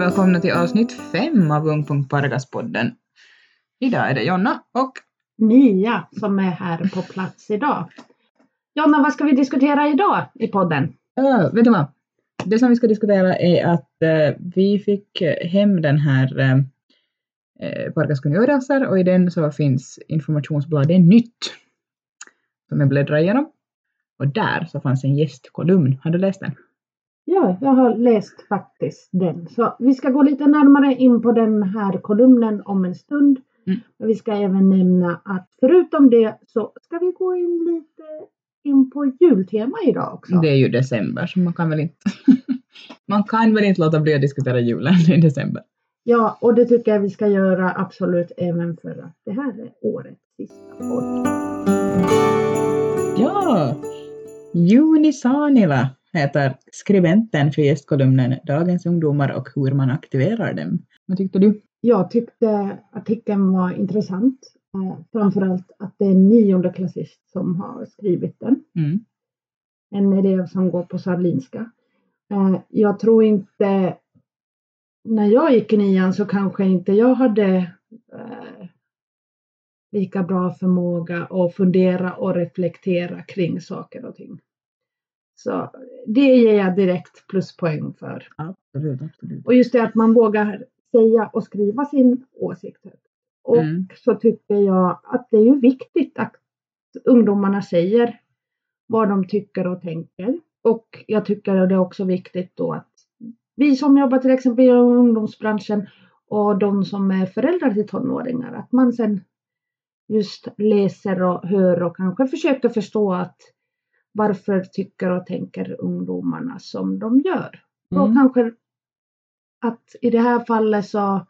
och välkomna till avsnitt fem av Ung.Pargas-podden. Idag är det Jonna och Mia som är här på plats idag. Jonna, vad ska vi diskutera idag i podden? uh, vet du vad? Det som vi ska diskutera är att uh, vi fick hem den här uh, Pargas kungörelser och i den så finns informationsbladet Nytt som jag bläddrar igenom. Och där så fanns en gästkolumn. Har du läst den? Ja, jag har läst faktiskt den. Så vi ska gå lite närmare in på den här kolumnen om en stund. Mm. Vi ska även nämna att förutom det så ska vi gå in lite in på jultema idag också. Det är ju december så man kan väl inte man kan väl inte låta bli att diskutera julen i december. Ja, och det tycker jag vi ska göra absolut även för att det här är årets sista podd. Ja! Juni Sanila heter skribenten för gästkolumnen Dagens ungdomar och hur man aktiverar dem. Vad tyckte du? Jag tyckte artikeln var intressant. Eh, framförallt att det är en niondeklassist som har skrivit den. Mm. En elev som går på Salinska. Eh, jag tror inte, när jag gick i nian så kanske inte jag hade eh, lika bra förmåga att fundera och reflektera kring saker och ting. Så det ger jag direkt pluspoäng för. Absolut, absolut. Och just det att man vågar säga och skriva sin åsikt. Och Mm. så tycker jag att det är ju viktigt att ungdomarna säger vad de tycker och tänker. Och jag tycker att det är också viktigt då att vi som jobbar till exempel i ungdomsbranschen och de som är föräldrar till tonåringar, att man sen just läser och hör och kanske försöker förstå att varför tycker och tänker ungdomarna som de gör. Mm. Och kanske att i det här fallet så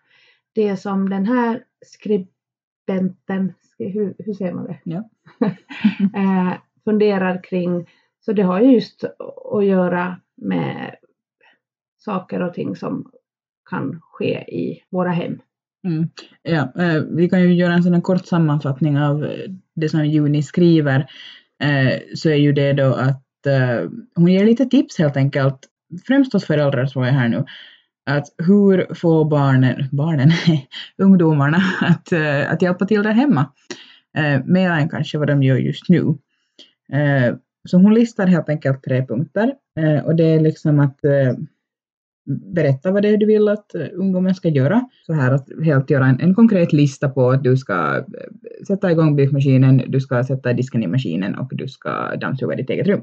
det som den här skribenten, hur, hur säger man det? Ja. eh, funderar kring. Så det har ju just att göra med saker och ting som kan ske i våra hem. Mm. Ja, eh, vi kan ju göra en sån kort sammanfattning av eh, det som Juni skriver. Eh, så är ju det då att eh, hon ger lite tips helt enkelt, främst åt föräldrar tror jag här nu, att hur får barnen, barnen, ungdomarna att, eh, att hjälpa till där hemma. Eh, mer än kanske vad de gör just nu. Eh, så hon listar helt enkelt tre punkter eh, och det är liksom att eh, berätta vad det är du vill att eh, ungdomen ska göra. Så här att helt göra en, en konkret lista på att du ska eh, sätta igång byggmaskinen, du ska sätta disken i maskinen och du ska dammsuga ditt eget rum.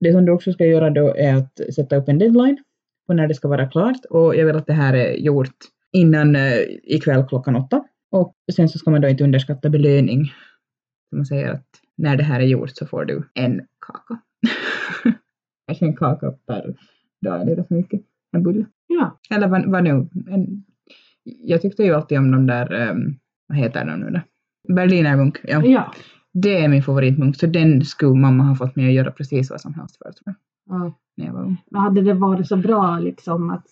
Det som du också ska göra då är att sätta upp en deadline på när det ska vara klart och jag vill att det här är gjort innan eh, ikväll klockan åtta. Och sen så ska man då inte underskatta belöning. Man säger att när det här är gjort så får du en kaka. Kanske en kaka per dag är lite för mycket. En bulle. Ja, Eller vad, vad nu? En, jag tyckte ju alltid om de där, um, vad heter de nu då? Berlinermunk. Ja. ja. Det är min favoritmunk, så den skulle mamma ha fått mig att göra precis vad som helst för tror jag, ja. när jag var ung. Men hade det varit så bra liksom att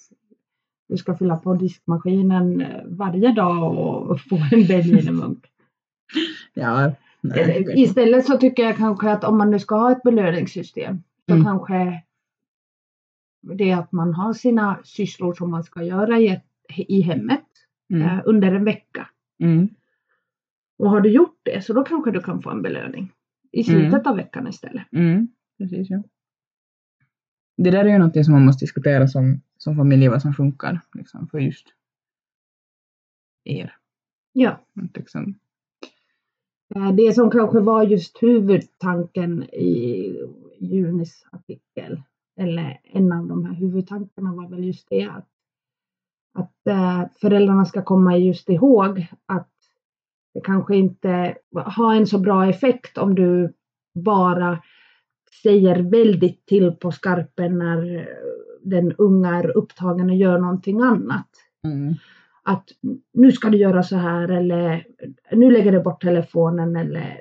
du ska fylla på diskmaskinen eh, varje dag och få en Berlinermunk. Ja, nej, Eller, Istället så tycker jag kanske att om man nu ska ha ett belöningssystem så Mm. kanske det är att man har sina sysslor som man ska göra i, ett, i hemmet mm. eh, under en vecka. Mm. Och har du gjort det så då kanske du kan få en belöning i slutet av veckan istället. Mm. Precis, ja. Det där är ju något som man måste diskutera som, som familj, vad som funkar liksom, för just er. Ja. Liksom, Eh, Det som kanske var just huvudtanken i Junis artikel, eller en av de här huvudtankarna var väl just det att, att eh, föräldrarna ska komma just ihåg att det kanske inte har en så bra effekt om du bara säger väldigt till på skarpen när den unga är upptagen och gör någonting annat mm. att nu ska du göra så här eller nu lägger du bort telefonen eller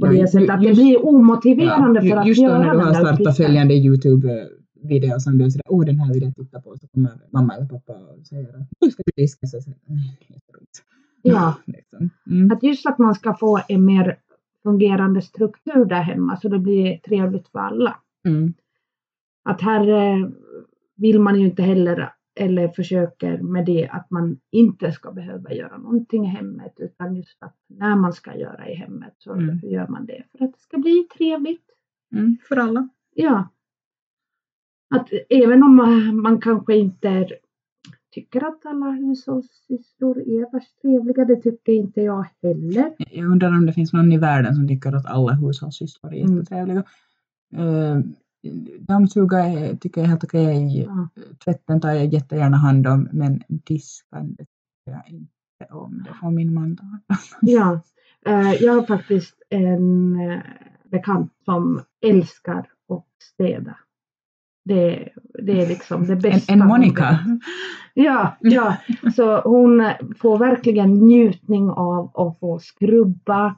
på Ja, det sättet att det just- blir omotiverande för att just då göra när du den har där startat följande Youtube-video som du säger, åh den här vill jag titta på, så kommer mamma eller pappa och säger att nu ska du diska, så säger "Mm, jätteroligt." Ja, Liksom. Mm. att just att man ska få en mer fungerande struktur där hemma så det blir trevligt för alla. Mm. Att här eh, vill man ju inte heller eller försöker med det att man inte ska behöva göra någonting i hemmet utan just att när man ska göra i hemmet så Mm. gör man det för att det ska bli trevligt. Mm, för alla. Ja. Att även om man, man kanske inte är, tycker att alla hushållssysslor är värst trevliga, det tycker inte jag heller. Jag undrar om det finns någon i världen som tycker att alla hushållssysslor är Mm. jättetrevliga. Uh, dammsuga är, tycker jag är helt okej. Ja. Tvätten tar jag jättegärna hand om, men diskan det tycker jag inte om. Det får min man ta hand om. Ja, eh, jag har faktiskt en eh, bekant som älskar att städa. Det, det är liksom det En, bästa. en hon Monica. Ja, ja, så hon får verkligen njutning av att få skrubba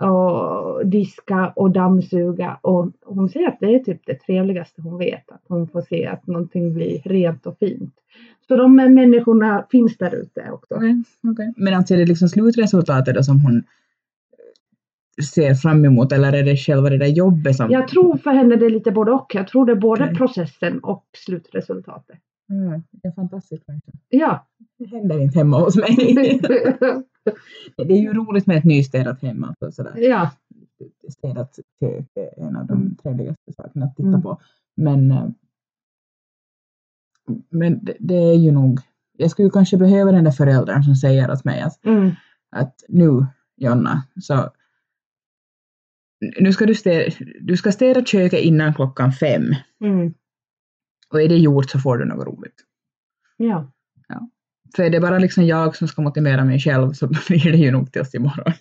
och diska och dammsuga och hon säger att det är typ det trevligaste hon vet, att hon får se att någonting blir rent och fint. Så de människorna finns där ute också. Okej, okej. Men alltså är det liksom slutresultatet då som hon ser fram emot eller är det själva det där jobbet som... Jag tror för henne det är lite både och. Jag tror det är både Okej. processen och slutresultatet. Mm, det är fantastiskt verkligen. Ja. Det händer inte hemma hos mig. det är ju roligt med ett nystädat hem. Alltså, sådär. ja. Städat kök är en av de Mm. trevligaste sakerna att titta Mm. på. Men, eh, men det, det är ju nog... Jag skulle kanske behöva den där föräldern som säger åt mig att, Mm. att nu, Jonna, så nu ska du städa, du ska städa köket innan klockan fem Mm. Och är det gjort så får du något roligt. Ja. För är det bara liksom jag som ska motivera mig själv så blir det ju nog tills imorgon.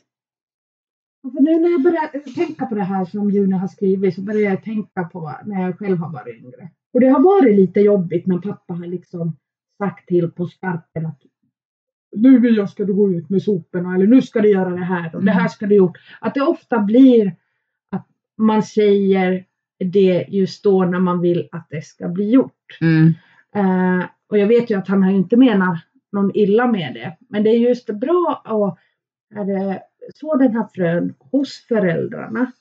För nu när jag börjar tänka på det här som June har skrivit så börjar jag tänka på när jag själv har varit yngre. Och det har varit lite jobbigt när pappa har liksom sagt till på skarpen att nu Mia ska du gå ut med soporna eller nu ska du göra det här och det här ska du gjort. Att det ofta blir att man säger det just då när man vill att det ska bli gjort. Mm. Eh, och jag vet ju att han inte menat någon illa med det. Men det är just bra att är så den här frön hos föräldrarna.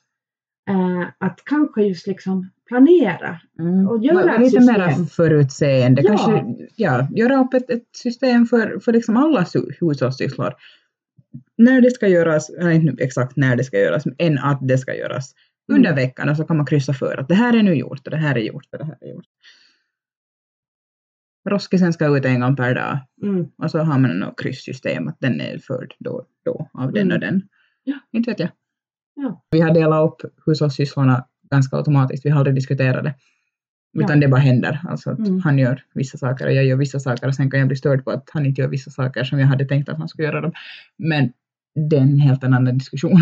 Eh, att kanske just liksom planera. Mm. Och göra ett lite system. mer förutseende. Ja. Kanske ja, göra upp ett, ett system för, för liksom alla hu- hushållssysslor. När det ska göras, eller inte exakt när det ska göras, men att det ska göras. Mm. Under veckan och så kan man kryssa för att det här är nu gjort och det här är gjort och det här är gjort. Roskisen ska ut en gång per dag Mm. och så har man något kryssystem att den är förd då då av den och Mm. den. Ja. Inte vet jag. Ja. Vi har delat upp hushållssysslorna ganska automatiskt, vi har aldrig diskuterat det. Utan Ja. det bara händer. Alltså att Mm. han gör vissa saker och jag gör vissa saker och sen kan jag bli störd på att han inte gör vissa saker som jag hade tänkt att han skulle göra dem. Men det är en helt annan diskussion.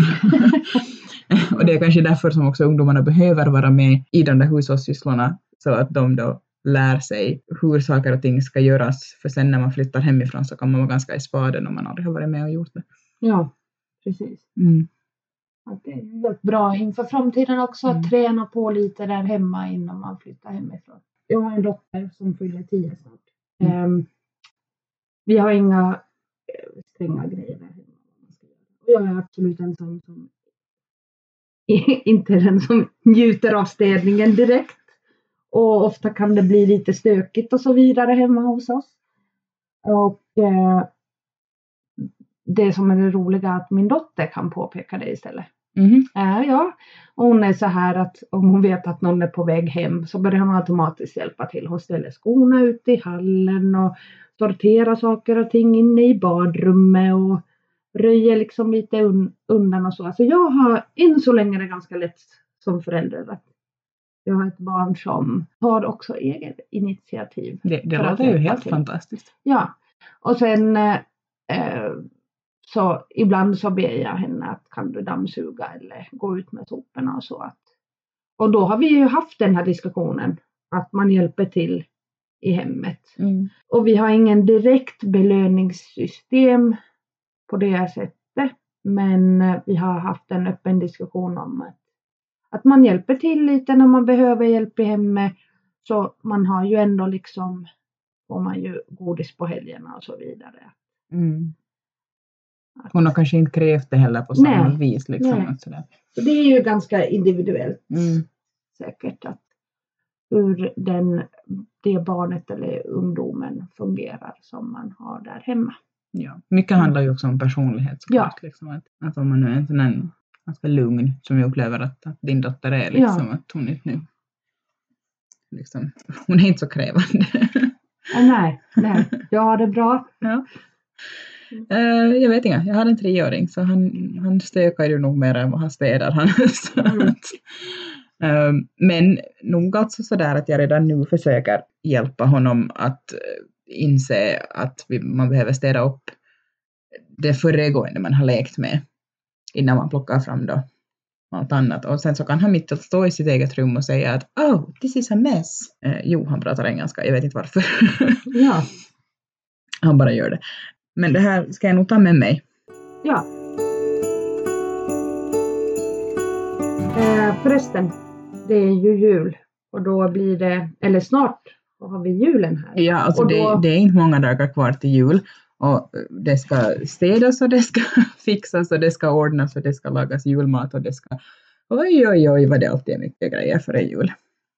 och det är kanske därför som också ungdomarna behöver vara med i de där hushållssysslorna så att de då lär sig hur saker och ting ska göras. För sen när man flyttar hemifrån så kan man vara ganska i spaden om man aldrig har varit med och gjort det. Ja, precis. Mm. Att det är bra inför framtiden också att Mm. träna på lite där hemma innan man flyttar hemifrån. Jag har en dotter som fyller tio snart. Mm. Ehm, vi har inga eh, stränga grejer där hemma. Och jag är absolut en sån som inte den som njuter av städningen direkt. Och ofta kan det bli lite stökigt och så vidare hemma hos oss. Och eh, det som är det roliga är att min dotter kan påpeka det istället. Mhm. Ja, ja. Och hon är så här att om hon vet att någon är på väg hem så börjar hon automatiskt hjälpa till. Hon ställer skorna ute i hallen och sorterar saker och ting inne i badrummet och röjer liksom lite un- undan och så. Alltså jag har än så länge det ganska lätt som förälder jag har ett barn som tar också eget initiativ. Det, det låter ju helt till. fantastiskt. Ja, och sen eh, eh, så ibland så ber jag henne att kan du dammsuga eller gå ut med soporna och så. Att, och då har vi ju haft den här diskussionen att man hjälper till i hemmet. Mm. Och vi har ingen direkt belöningssystem på det sättet. Men eh, vi har haft en öppen diskussion om att, att man hjälper till lite när man behöver hjälp i hemmet. Så man har ju ändå liksom, får man ju godis på helgerna och så vidare. Mm. Att- Hon har kanske inte krävt det heller på samma Nej. vis. Liksom, sådär. Så det är ju ganska individuellt Mm. säkert att hur den det barnet eller ungdomen fungerar som man har där hemma. Ja. Mycket handlar ju också om personlighet såklart. Liksom, att, att om man nu är en sån här ganska lugn som jag upplever att, att din dotter är, liksom, att hon inte nu liksom, hon är inte så krävande. Ah, nej, nej, jag har det bra. Ja. Uh, jag vet inte, jag har en treåring så han, han stökar ju nog mer än vad han städar. Han, Mm. uh, men nog alltså sådär att jag redan nu försöker hjälpa honom att uh, inse att vi, man behöver städa upp det föregående man har lekt med innan man plockar fram då allt annat. Och sen så kan han mitt att stå i sitt eget rum och säga att oh, this is a mess. Uh, jo, han pratar engelska, jag vet inte varför. Ja, han bara gör det. Men det här ska jag nog ta med mig. ja. Eh, förresten, det är ju jul och då blir det, eller snart då har vi julen här. Ja, alltså då- det, det är inte många dagar kvar till jul och det ska städas och det ska fixas och det ska ordnas och det ska lagas julmat och det ska oj oj oj vad det alltid är mycket grejer före jul.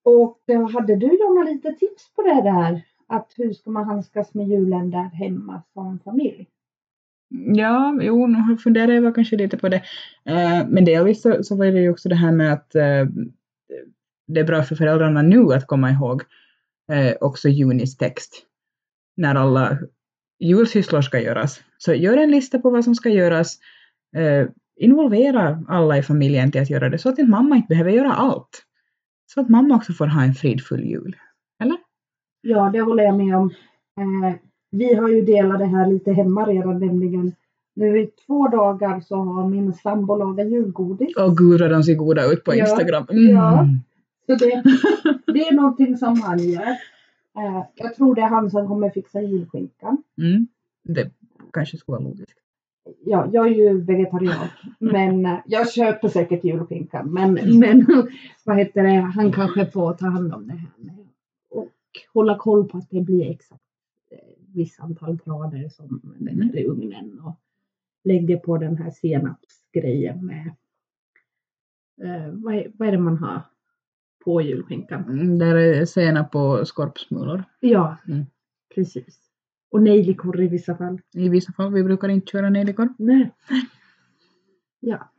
Och eh, hade du Jonna lite tips på det där? Att hur ska man handskas med julen där hemma som familj? Ja, jo, nu funderar jag kanske lite på det. Eh, men delvis så, så var det ju också det här med att eh, det är bra för föräldrarna nu att komma ihåg eh, också Junis text när alla julsysslor ska göras. Så gör en lista på vad som ska göras. Eh, involvera alla i familjen till att göra det så att inte mamma inte behöver göra allt. Så att mamma också får ha en fridfull jul. Ja, det håller jag med om. Eh, vi har ju delat det här lite hemma redan, nämligen nu i två dagar så har min sambo lagat julgodis. Åh gud vad de ser goda ut på Ja, Instagram. ja. Så det, det är någonting som han gör. Eh, jag tror det är han som kommer fixa julskinkan. Mm. Det kanske skulle vara logiskt. Ja, jag är ju vegetarian, men eh, jag köper säkert julskinkan. Men, men vad heter det, han kanske får ta hand om det här med och hålla koll på att det blir exakt eh, visst antal grader som den är i ugnen och lägger på den här senapsgrejen med vad, är, vad är det man har på julskinkan? Mm, Där är senap på skorpsmulor. Ja, Mm. precis. Och nejlikor i vissa fall. I vissa fall, vi brukar inte köra nejlikor. Nej. Ja,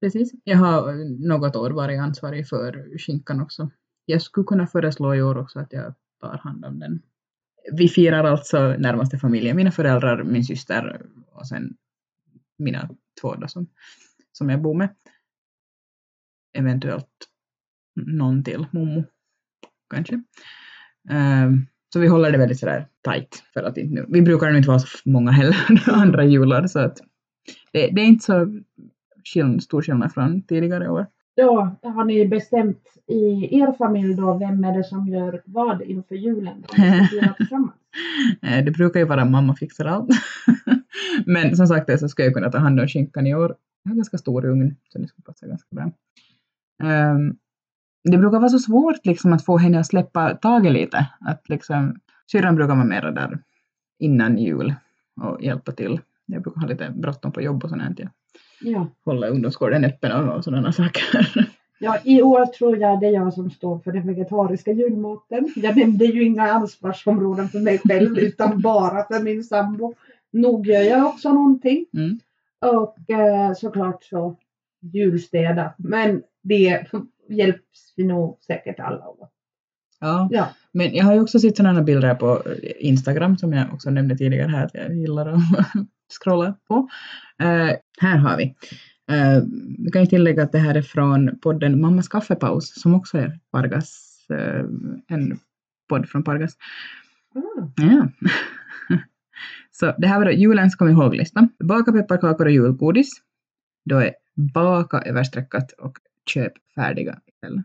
Precis. Jag har något år varit ansvarig för skinkan också. Jag skulle kunna föreslå i år också att jag tar hand om den. Vi firar alltså närmaste familjen, mina föräldrar, min syster och sen mina två då som, som jag bor med. Eventuellt någon till, mommo kanske. Ehm, så vi håller det väldigt sådär tight för att inte nu, vi brukar nog inte vara så många heller andra jular så att det, det är inte så skill, stor skillnad från tidigare år. Då har ni bestämt i er familj då, vem är det som gör vad inför julen? Eh, Det brukar ju vara mamma fixar allt. Men som sagt det så ska jag kunna ta hand om skinkan i år. Jag har ganska stor ugn så det ska passa ganska bra. Ehm, det brukar vara så svårt liksom att få henne att släppa taget lite. Att liksom, syrran brukar vara mera där innan jul och hjälpa till. Jag brukar ha lite bråttom på jobb och sånt. Jag Ja. håller ungdomsgården öppen och, och sådana saker. ja, i år tror jag det är jag som står för den vegetariska julmaten. Jag nämnde ju inga ansvarsområden för mig själv utan bara för min sambo. Nog gör jag också någonting. Mm. Och eh, såklart så julstäda. Men det hjälps vi nog säkert alla åt. Ja. Ja. Men jag har ju också sett sådana bilder på Instagram som jag också nämnde tidigare här att jag gillar att scrolla på. Eh, här har vi. Uh, vi kan ju tillägga att det här är från podden Mammas kaffepaus som också är Pargas, eh, en podd från Pargas. Ah. Ja. Så det här var då julens kom ihåg-lista. Baka pepparkakor och julgodis. Då är baka överstreckat och köp färdiga istället.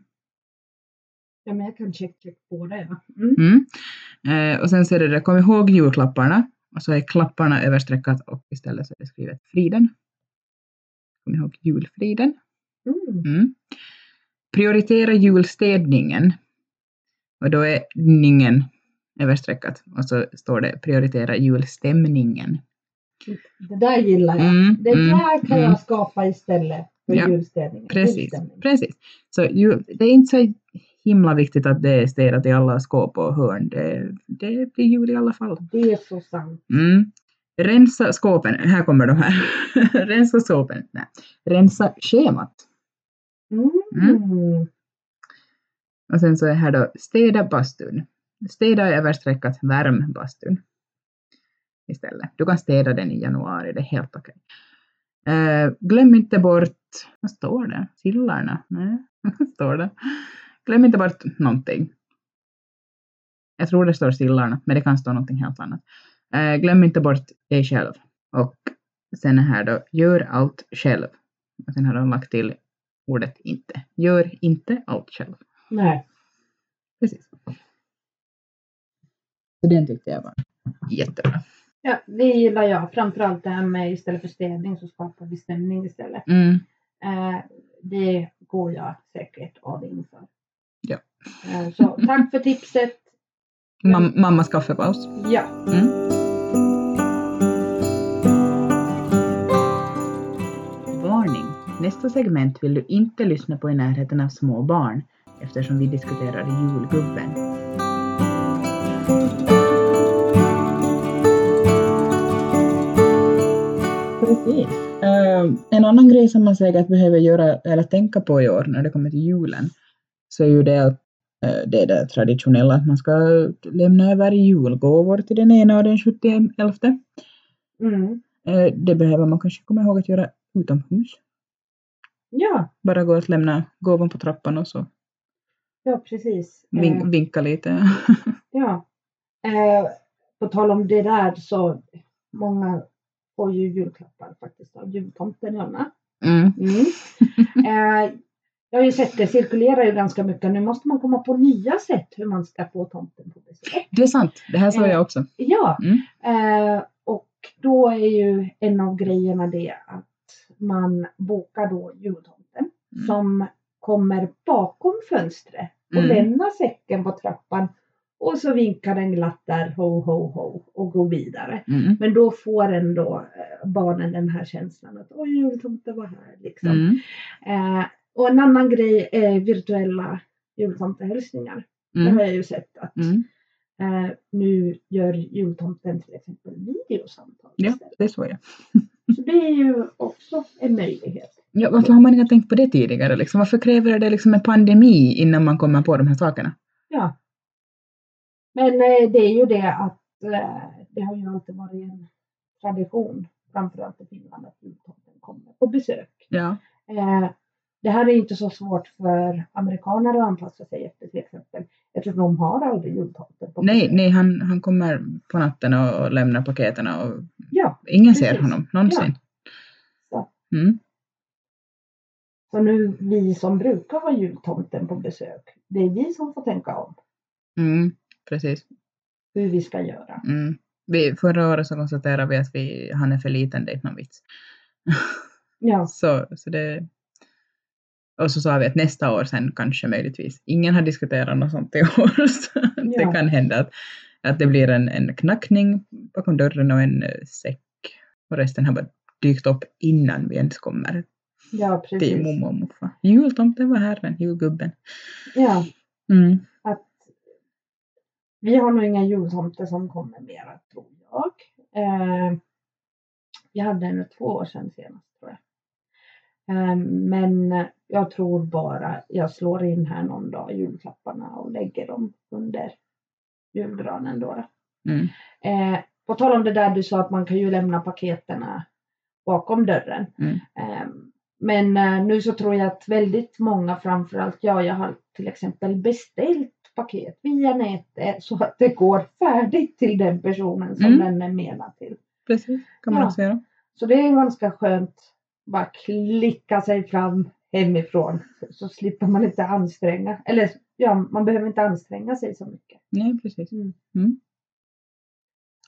Ja, men jag kan check, check på det. Ja. Mm. Mm. Eh, och sen så är det, det kom ihåg julklapparna och så är klapparna överstreckat och istället så är det skrivet friden. Kom ihåg julfriden. Mm. Mm. Prioritera julstädningen. Och då är ningen överstreckat och så står det prioritera julstämningen. Det där gillar jag. Mm, det mm, där kan mm. jag skapa istället för Ja, julstädningen. Precis, precis. Så jul, det är inte så himla viktigt att det är städat i alla skåp och hörn. Det, det blir jul i alla fall. Det är så sant. Mm. Rensa skåpen, här kommer de här. Rensa skåpen, nej. Rensa schemat. Mm. Och sen så är här då städa bastun. Städa är överstreckat värm bastun. Istället. Du kan städa den i januari, det är helt okej. Eh, glöm inte bort, vad står det? Sillarna? Nej, vad står det? Glöm inte bort någonting. Jag tror det står sillarna, men det kan stå någonting helt annat. Eh, glöm inte bort dig själv. Och sen är här då, gör allt själv. Och sen har de lagt till ordet inte. Gör inte allt själv. Nej. Precis. Så den tyckte jag var jättebra. Ja, det gillar jag. Framförallt det här med istället för städning så skapar vi stämning istället. Mm. Eh, det går jag säkert all in för. Ja. Eh, så tack för tipset. Mam mammas kaffepaus. Ja. Mm. Varning! Nästa segment vill du inte lyssna på i närheten av små barn eftersom vi diskuterar julgubben. Precis. Eh, en annan grej som man säkert behöver göra eller tänka på i år när det kommer till julen så är ju det att eh, det är det traditionella att man ska lämna över julgåvor till den ena och den 71. Mm. Eh, Det behöver man kanske komma ihåg att göra utomhus. Ja, Bara gå att lämna gåvan på trappan och så ja precis. vink, Eh, vinka lite. ja. På tal om det där så många får ju julklappar faktiskt av jultomten Jonna. Mm. Mm. Eh, jag har ju sett det cirkulerar ju ganska mycket. Nu måste man komma på nya sätt hur man ska få tomten på besök. Det är sant, det här sa jag också. Ja, Mm. eh, och då är ju en av grejerna det att man bokar då jultomten Mm. som kommer bakom fönstret och Mm. lämnar säcken på trappan och så vinkar den glatt där ho ho ho och går vidare. Mm. Men då får ändå eh, barnen den här känslan att oj jultomten var här liksom. Mm. Eh, och en annan grej är virtuella jultomtehälsningar. Det har Mm. jag ju sett att Mm. eh, nu gör jultomten till exempel videosamtal Ja, istället. det såg jag. Så det är ju också en möjlighet. Ja, varför har man inte tänkt på det tidigare? Liksom? Varför kräver det liksom en pandemi innan man kommer på de här sakerna? Ja. Men eh, det är ju det att eh, det har ju alltid varit en tradition, framförallt i Finland, att jultomten kommer på besök. Ja. Eh, det här är inte så svårt för amerikaner att anpassa sig efter till exempel, eftersom de har aldrig jultomten på Nej, nej han, han kommer på natten och, och lämnar paketen och Ja, ingen ser Precis. honom någonsin. Ja. Mm. så nu vi som brukar ha jultomten på besök, det är vi som får tänka om Mm. Precis. hur vi ska göra. Mm. Vi, förra året så konstaterade vi att vi, han är för liten, det är inte någon vits. Ja, Så, så det, och så sa vi att nästa år sen kanske möjligtvis. Ingen har diskuterat något sånt i år. Så det Ja. kan hända att, att det blir en, en knackning bakom dörren och en eh, säck. Och resten har bara dykt upp innan vi ens kommer ja till precis. mommo och muffa. Jultomten var herren, julgubben. Ja, Mm. Vi har nog inga jultomter som kommer mera tror jag. Eh, vi hade en två år sedan senast tror jag. Eh, men jag tror bara jag slår in här någon dag julklapparna och lägger dem under julgranen då. Mm. Eh, på tal om det där du sa att man kan ju lämna paketerna bakom dörren. Mm. Eh, men eh, nu så tror jag att väldigt många, framförallt jag, jag har till exempel beställt paket via nätet så att det går färdigt till den personen som Mm. den är menad till. Precis, kan man Ja. också göra. Så det är ganska skönt. Bara klicka sig fram hemifrån så slipper man inte anstränga. Eller ja, man behöver inte anstränga sig så mycket. Nej, precis. Mm. Mm.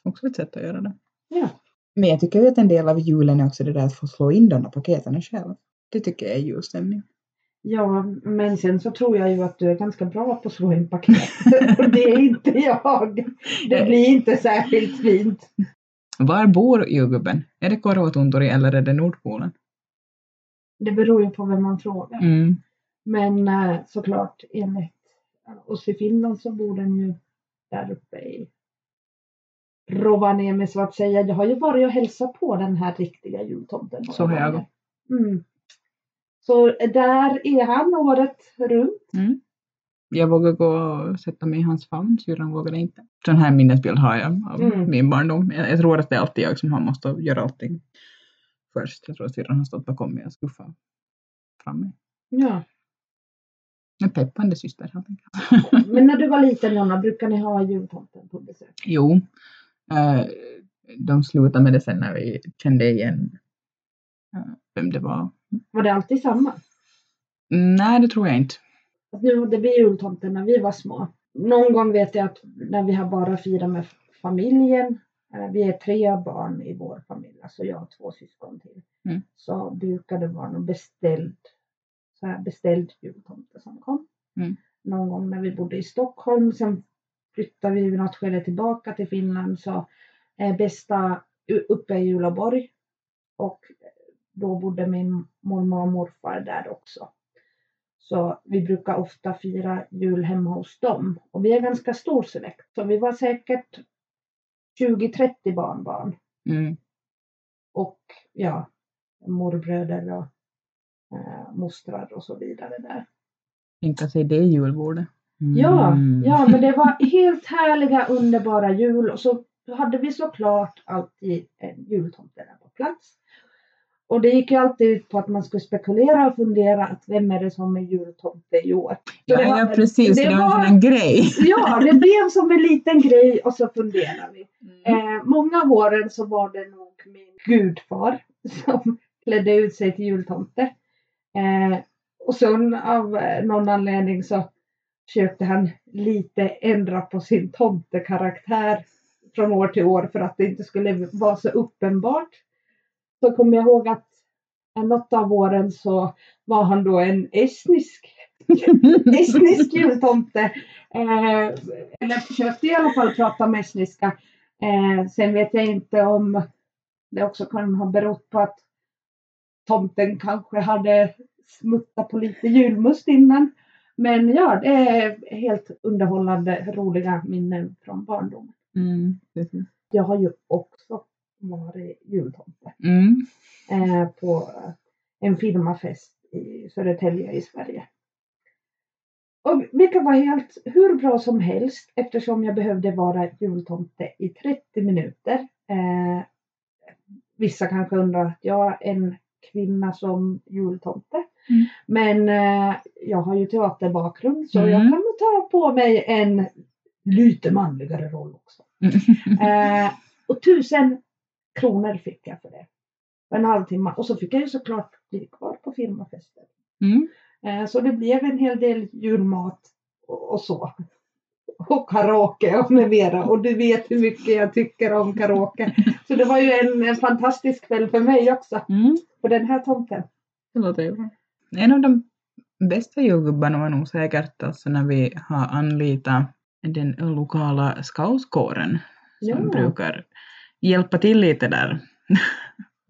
Också ett sätt att göra det. Ja. Men jag tycker ju att en del av julen är också det där att få slå in de där paketen själv. Det tycker jag är julstämning. Ja, men sen så tror jag ju att du är ganska bra på att slå in paket. Och det är inte jag. Det blir inte särskilt fint. Var bor julgubben? Är det Korvatunturi eller är det Nordpolen? Det beror ju på vem man frågar. Mm. Men eh, såklart enligt oss i Finland så bor den ju där uppe i Rovaniemi så att säga. Jag har ju varit och hälsat på den här riktiga jultomten. Så har jag. Mm. Så där är han året runt. Mm. Jag vågar gå och sätta mig i hans famn, syrran vågade inte. Sån här minnesbild har jag av Mm. min barndom. Jag, jag tror att det är alltid jag som har måste göra allting först. Jag tror att syrran har stått bakom mig och skuffat fram mig. Ja. En peppande syster helt enkelt. Men när du var liten Jonna, brukar ni ha jultomten på besök? Jo, eh, de slutade med det sen när vi kände igen eh, vem det var. Var det alltid samma? Mm, Nej, det tror jag inte. Att nu hade vi jultomten när vi var små. Någon gång vet jag att när vi har bara firat med familjen, eh, vi är tre barn i vår familj, alltså jag och två syskon till, Mm. så brukar det vara någon beställd, så här beställd jultomte som kom. Mm. Någon gång när vi bodde i Stockholm, sen flyttade vi vid något skede tillbaka till Finland, så eh, bästa uppe i Uleåborg och då bodde min mormor och morfar där också. Så vi brukar ofta fira jul hemma hos dem. Och vi är ganska stor släkt. Så vi var säkert 20-30 barnbarn. Mm. Och ja, morbröder och eh, mostrar och så vidare där. Tänka sig det julbordet. Ja, Mm. ja, men det var helt härliga underbara jul. Och så hade vi såklart alltid en jultomte där på plats. Och det gick ju alltid ut på att man skulle spekulera och fundera att vem är det som är jultomte i år. Ja, det var- ja, precis. det Det, var en var- här grej. Ja, det blev som en liten grej och så funderar vi. Mm. Eh, många av åren så var det nog min gudfar som klädde ut sig till jultomte. Eh, och sen av eh, någon anledning så försökte han lite ändra på sin tomtekaraktär från år till år för att det inte skulle vara så uppenbart. Så kommer jag ihåg att något av åren så var han då en estnisk estnisk jultomte. Eh, eller försökte i alla fall prata med estniska. Eh, sen vet jag inte om det också kan ha berott på att tomten kanske hade smuttat på lite julmust innan. Men ja, det är helt underhållande, roliga minnen från barndomen. Mm. Jag har ju också varit jultomte Mm. eh, på en firmafest i Södertälje i Sverige. Och vilket var helt hur bra som helst eftersom jag behövde vara jultomte i 30 minuter. Eh, vissa kanske undrar att jag är en kvinna som jultomte. Mm. Men eh, jag har ju teaterbakgrund så jag Mm. kan nog ta på mig en lite manligare roll också. Eh, och tusen kronor fick jag för det. En halvtimme. Och så fick jag ju såklart bli kvar på firmafesten. Mm. Eh, så det blev en hel del julmat och, så. Och karaoke och med mera. Och du vet hur mycket jag tycker om karaoke. Så det var ju en, en fantastisk kväll för mig också. Mm. På den här tomten. Det låter ju. En av de bästa julgubbarna var nog säkert alltså när vi har anlitat den lokala scoutkåren som Ja. brukar hjälpa till lite där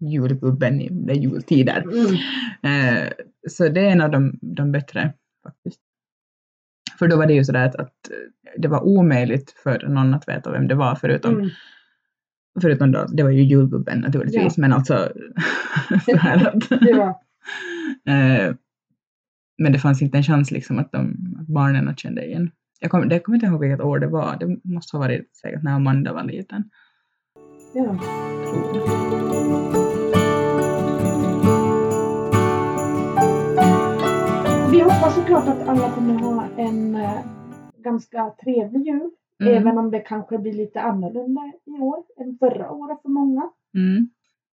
julgubben i jultider. Mm. Eh, så det är en av de, de bättre faktiskt. För då var det ju sådär att, att det var omöjligt för någon att veta vem det var förutom, Mm. förutom då, det var ju julgubben naturligtvis, men alltså så här att, Ja. eh, men det fanns inte en chans liksom att, de, att barnen kände igen. Jag kommer, kommer inte ihåg vilket år det var, det måste ha varit säkert när Amanda var liten. Ja. Vi hoppas såklart att alla kommer ha en eh, ganska trevlig jul. Mm. Även om det kanske blir lite annorlunda i år än förra året för många. Mm.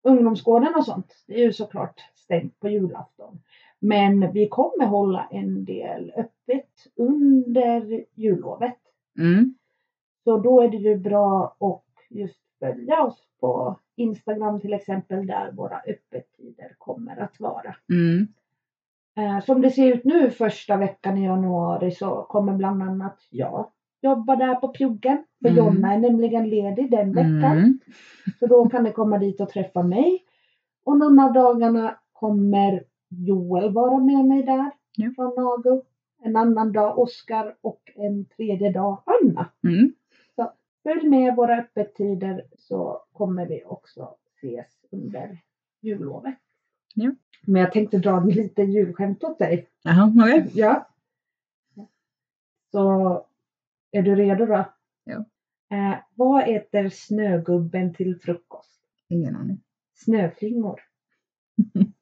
ungdomsgården och sånt, det är ju såklart stängt på julafton. Men vi kommer hålla en del öppet under jullovet. Mm. Så då är det ju bra att just följa oss på Instagram till exempel där våra öppettider kommer att vara. Mm. Eh, som det ser ut nu första veckan i januari så kommer bland annat jag jobba där på pluggen. För Mm. Jonna är nämligen ledig den veckan. Mm. Så då kan ni komma dit och träffa mig. Och någon av dagarna kommer Joel vara med mig där Ja. från Nago. en annan dag Oskar och en tredje dag Anna. Mm. Följ med våra öppettider så kommer vi också ses under jullovet. Ja. Men jag tänkte dra lite julskämt åt dig. Jaha, okej. Ja. Så är du redo då? Ja. Eh, vad äter snögubben till frukost? Ingen aning. Snöflingor.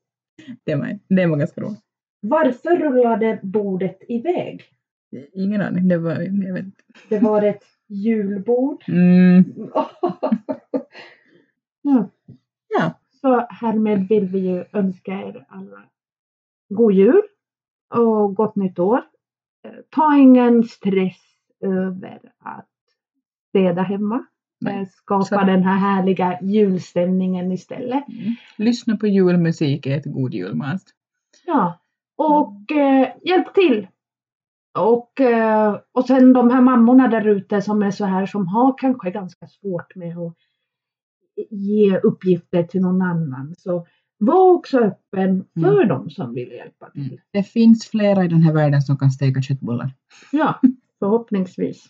Det var, det var ganska roligt. Varför rullade bordet iväg? Ingen aning. Det var, jag vet. Det var ett julbord. Mm. ja. Ja. Så härmed vill vi ju önska er alla god jul och gott nytt år. Eh, Ta ingen stress över att städa hemma. Nej. Eh, Skapa Så- den här härliga julstämningen istället. Mm. Lyssna på julmusik, ät god julmat. Ja, och eh, hjälp till. Och, eh, och sen de här mammorna där ute som är så här som har kanske ganska svårt med att ge uppgifter till någon annan. Så var också öppen för dem som vill hjälpa till. Mm. Det finns flera i den här världen som kan steka köttbullar. Ja, förhoppningsvis.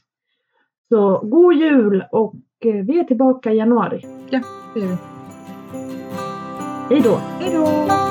Så god jul och eh, vi är tillbaka i januari. Det gör vi. Hej då! Hej då!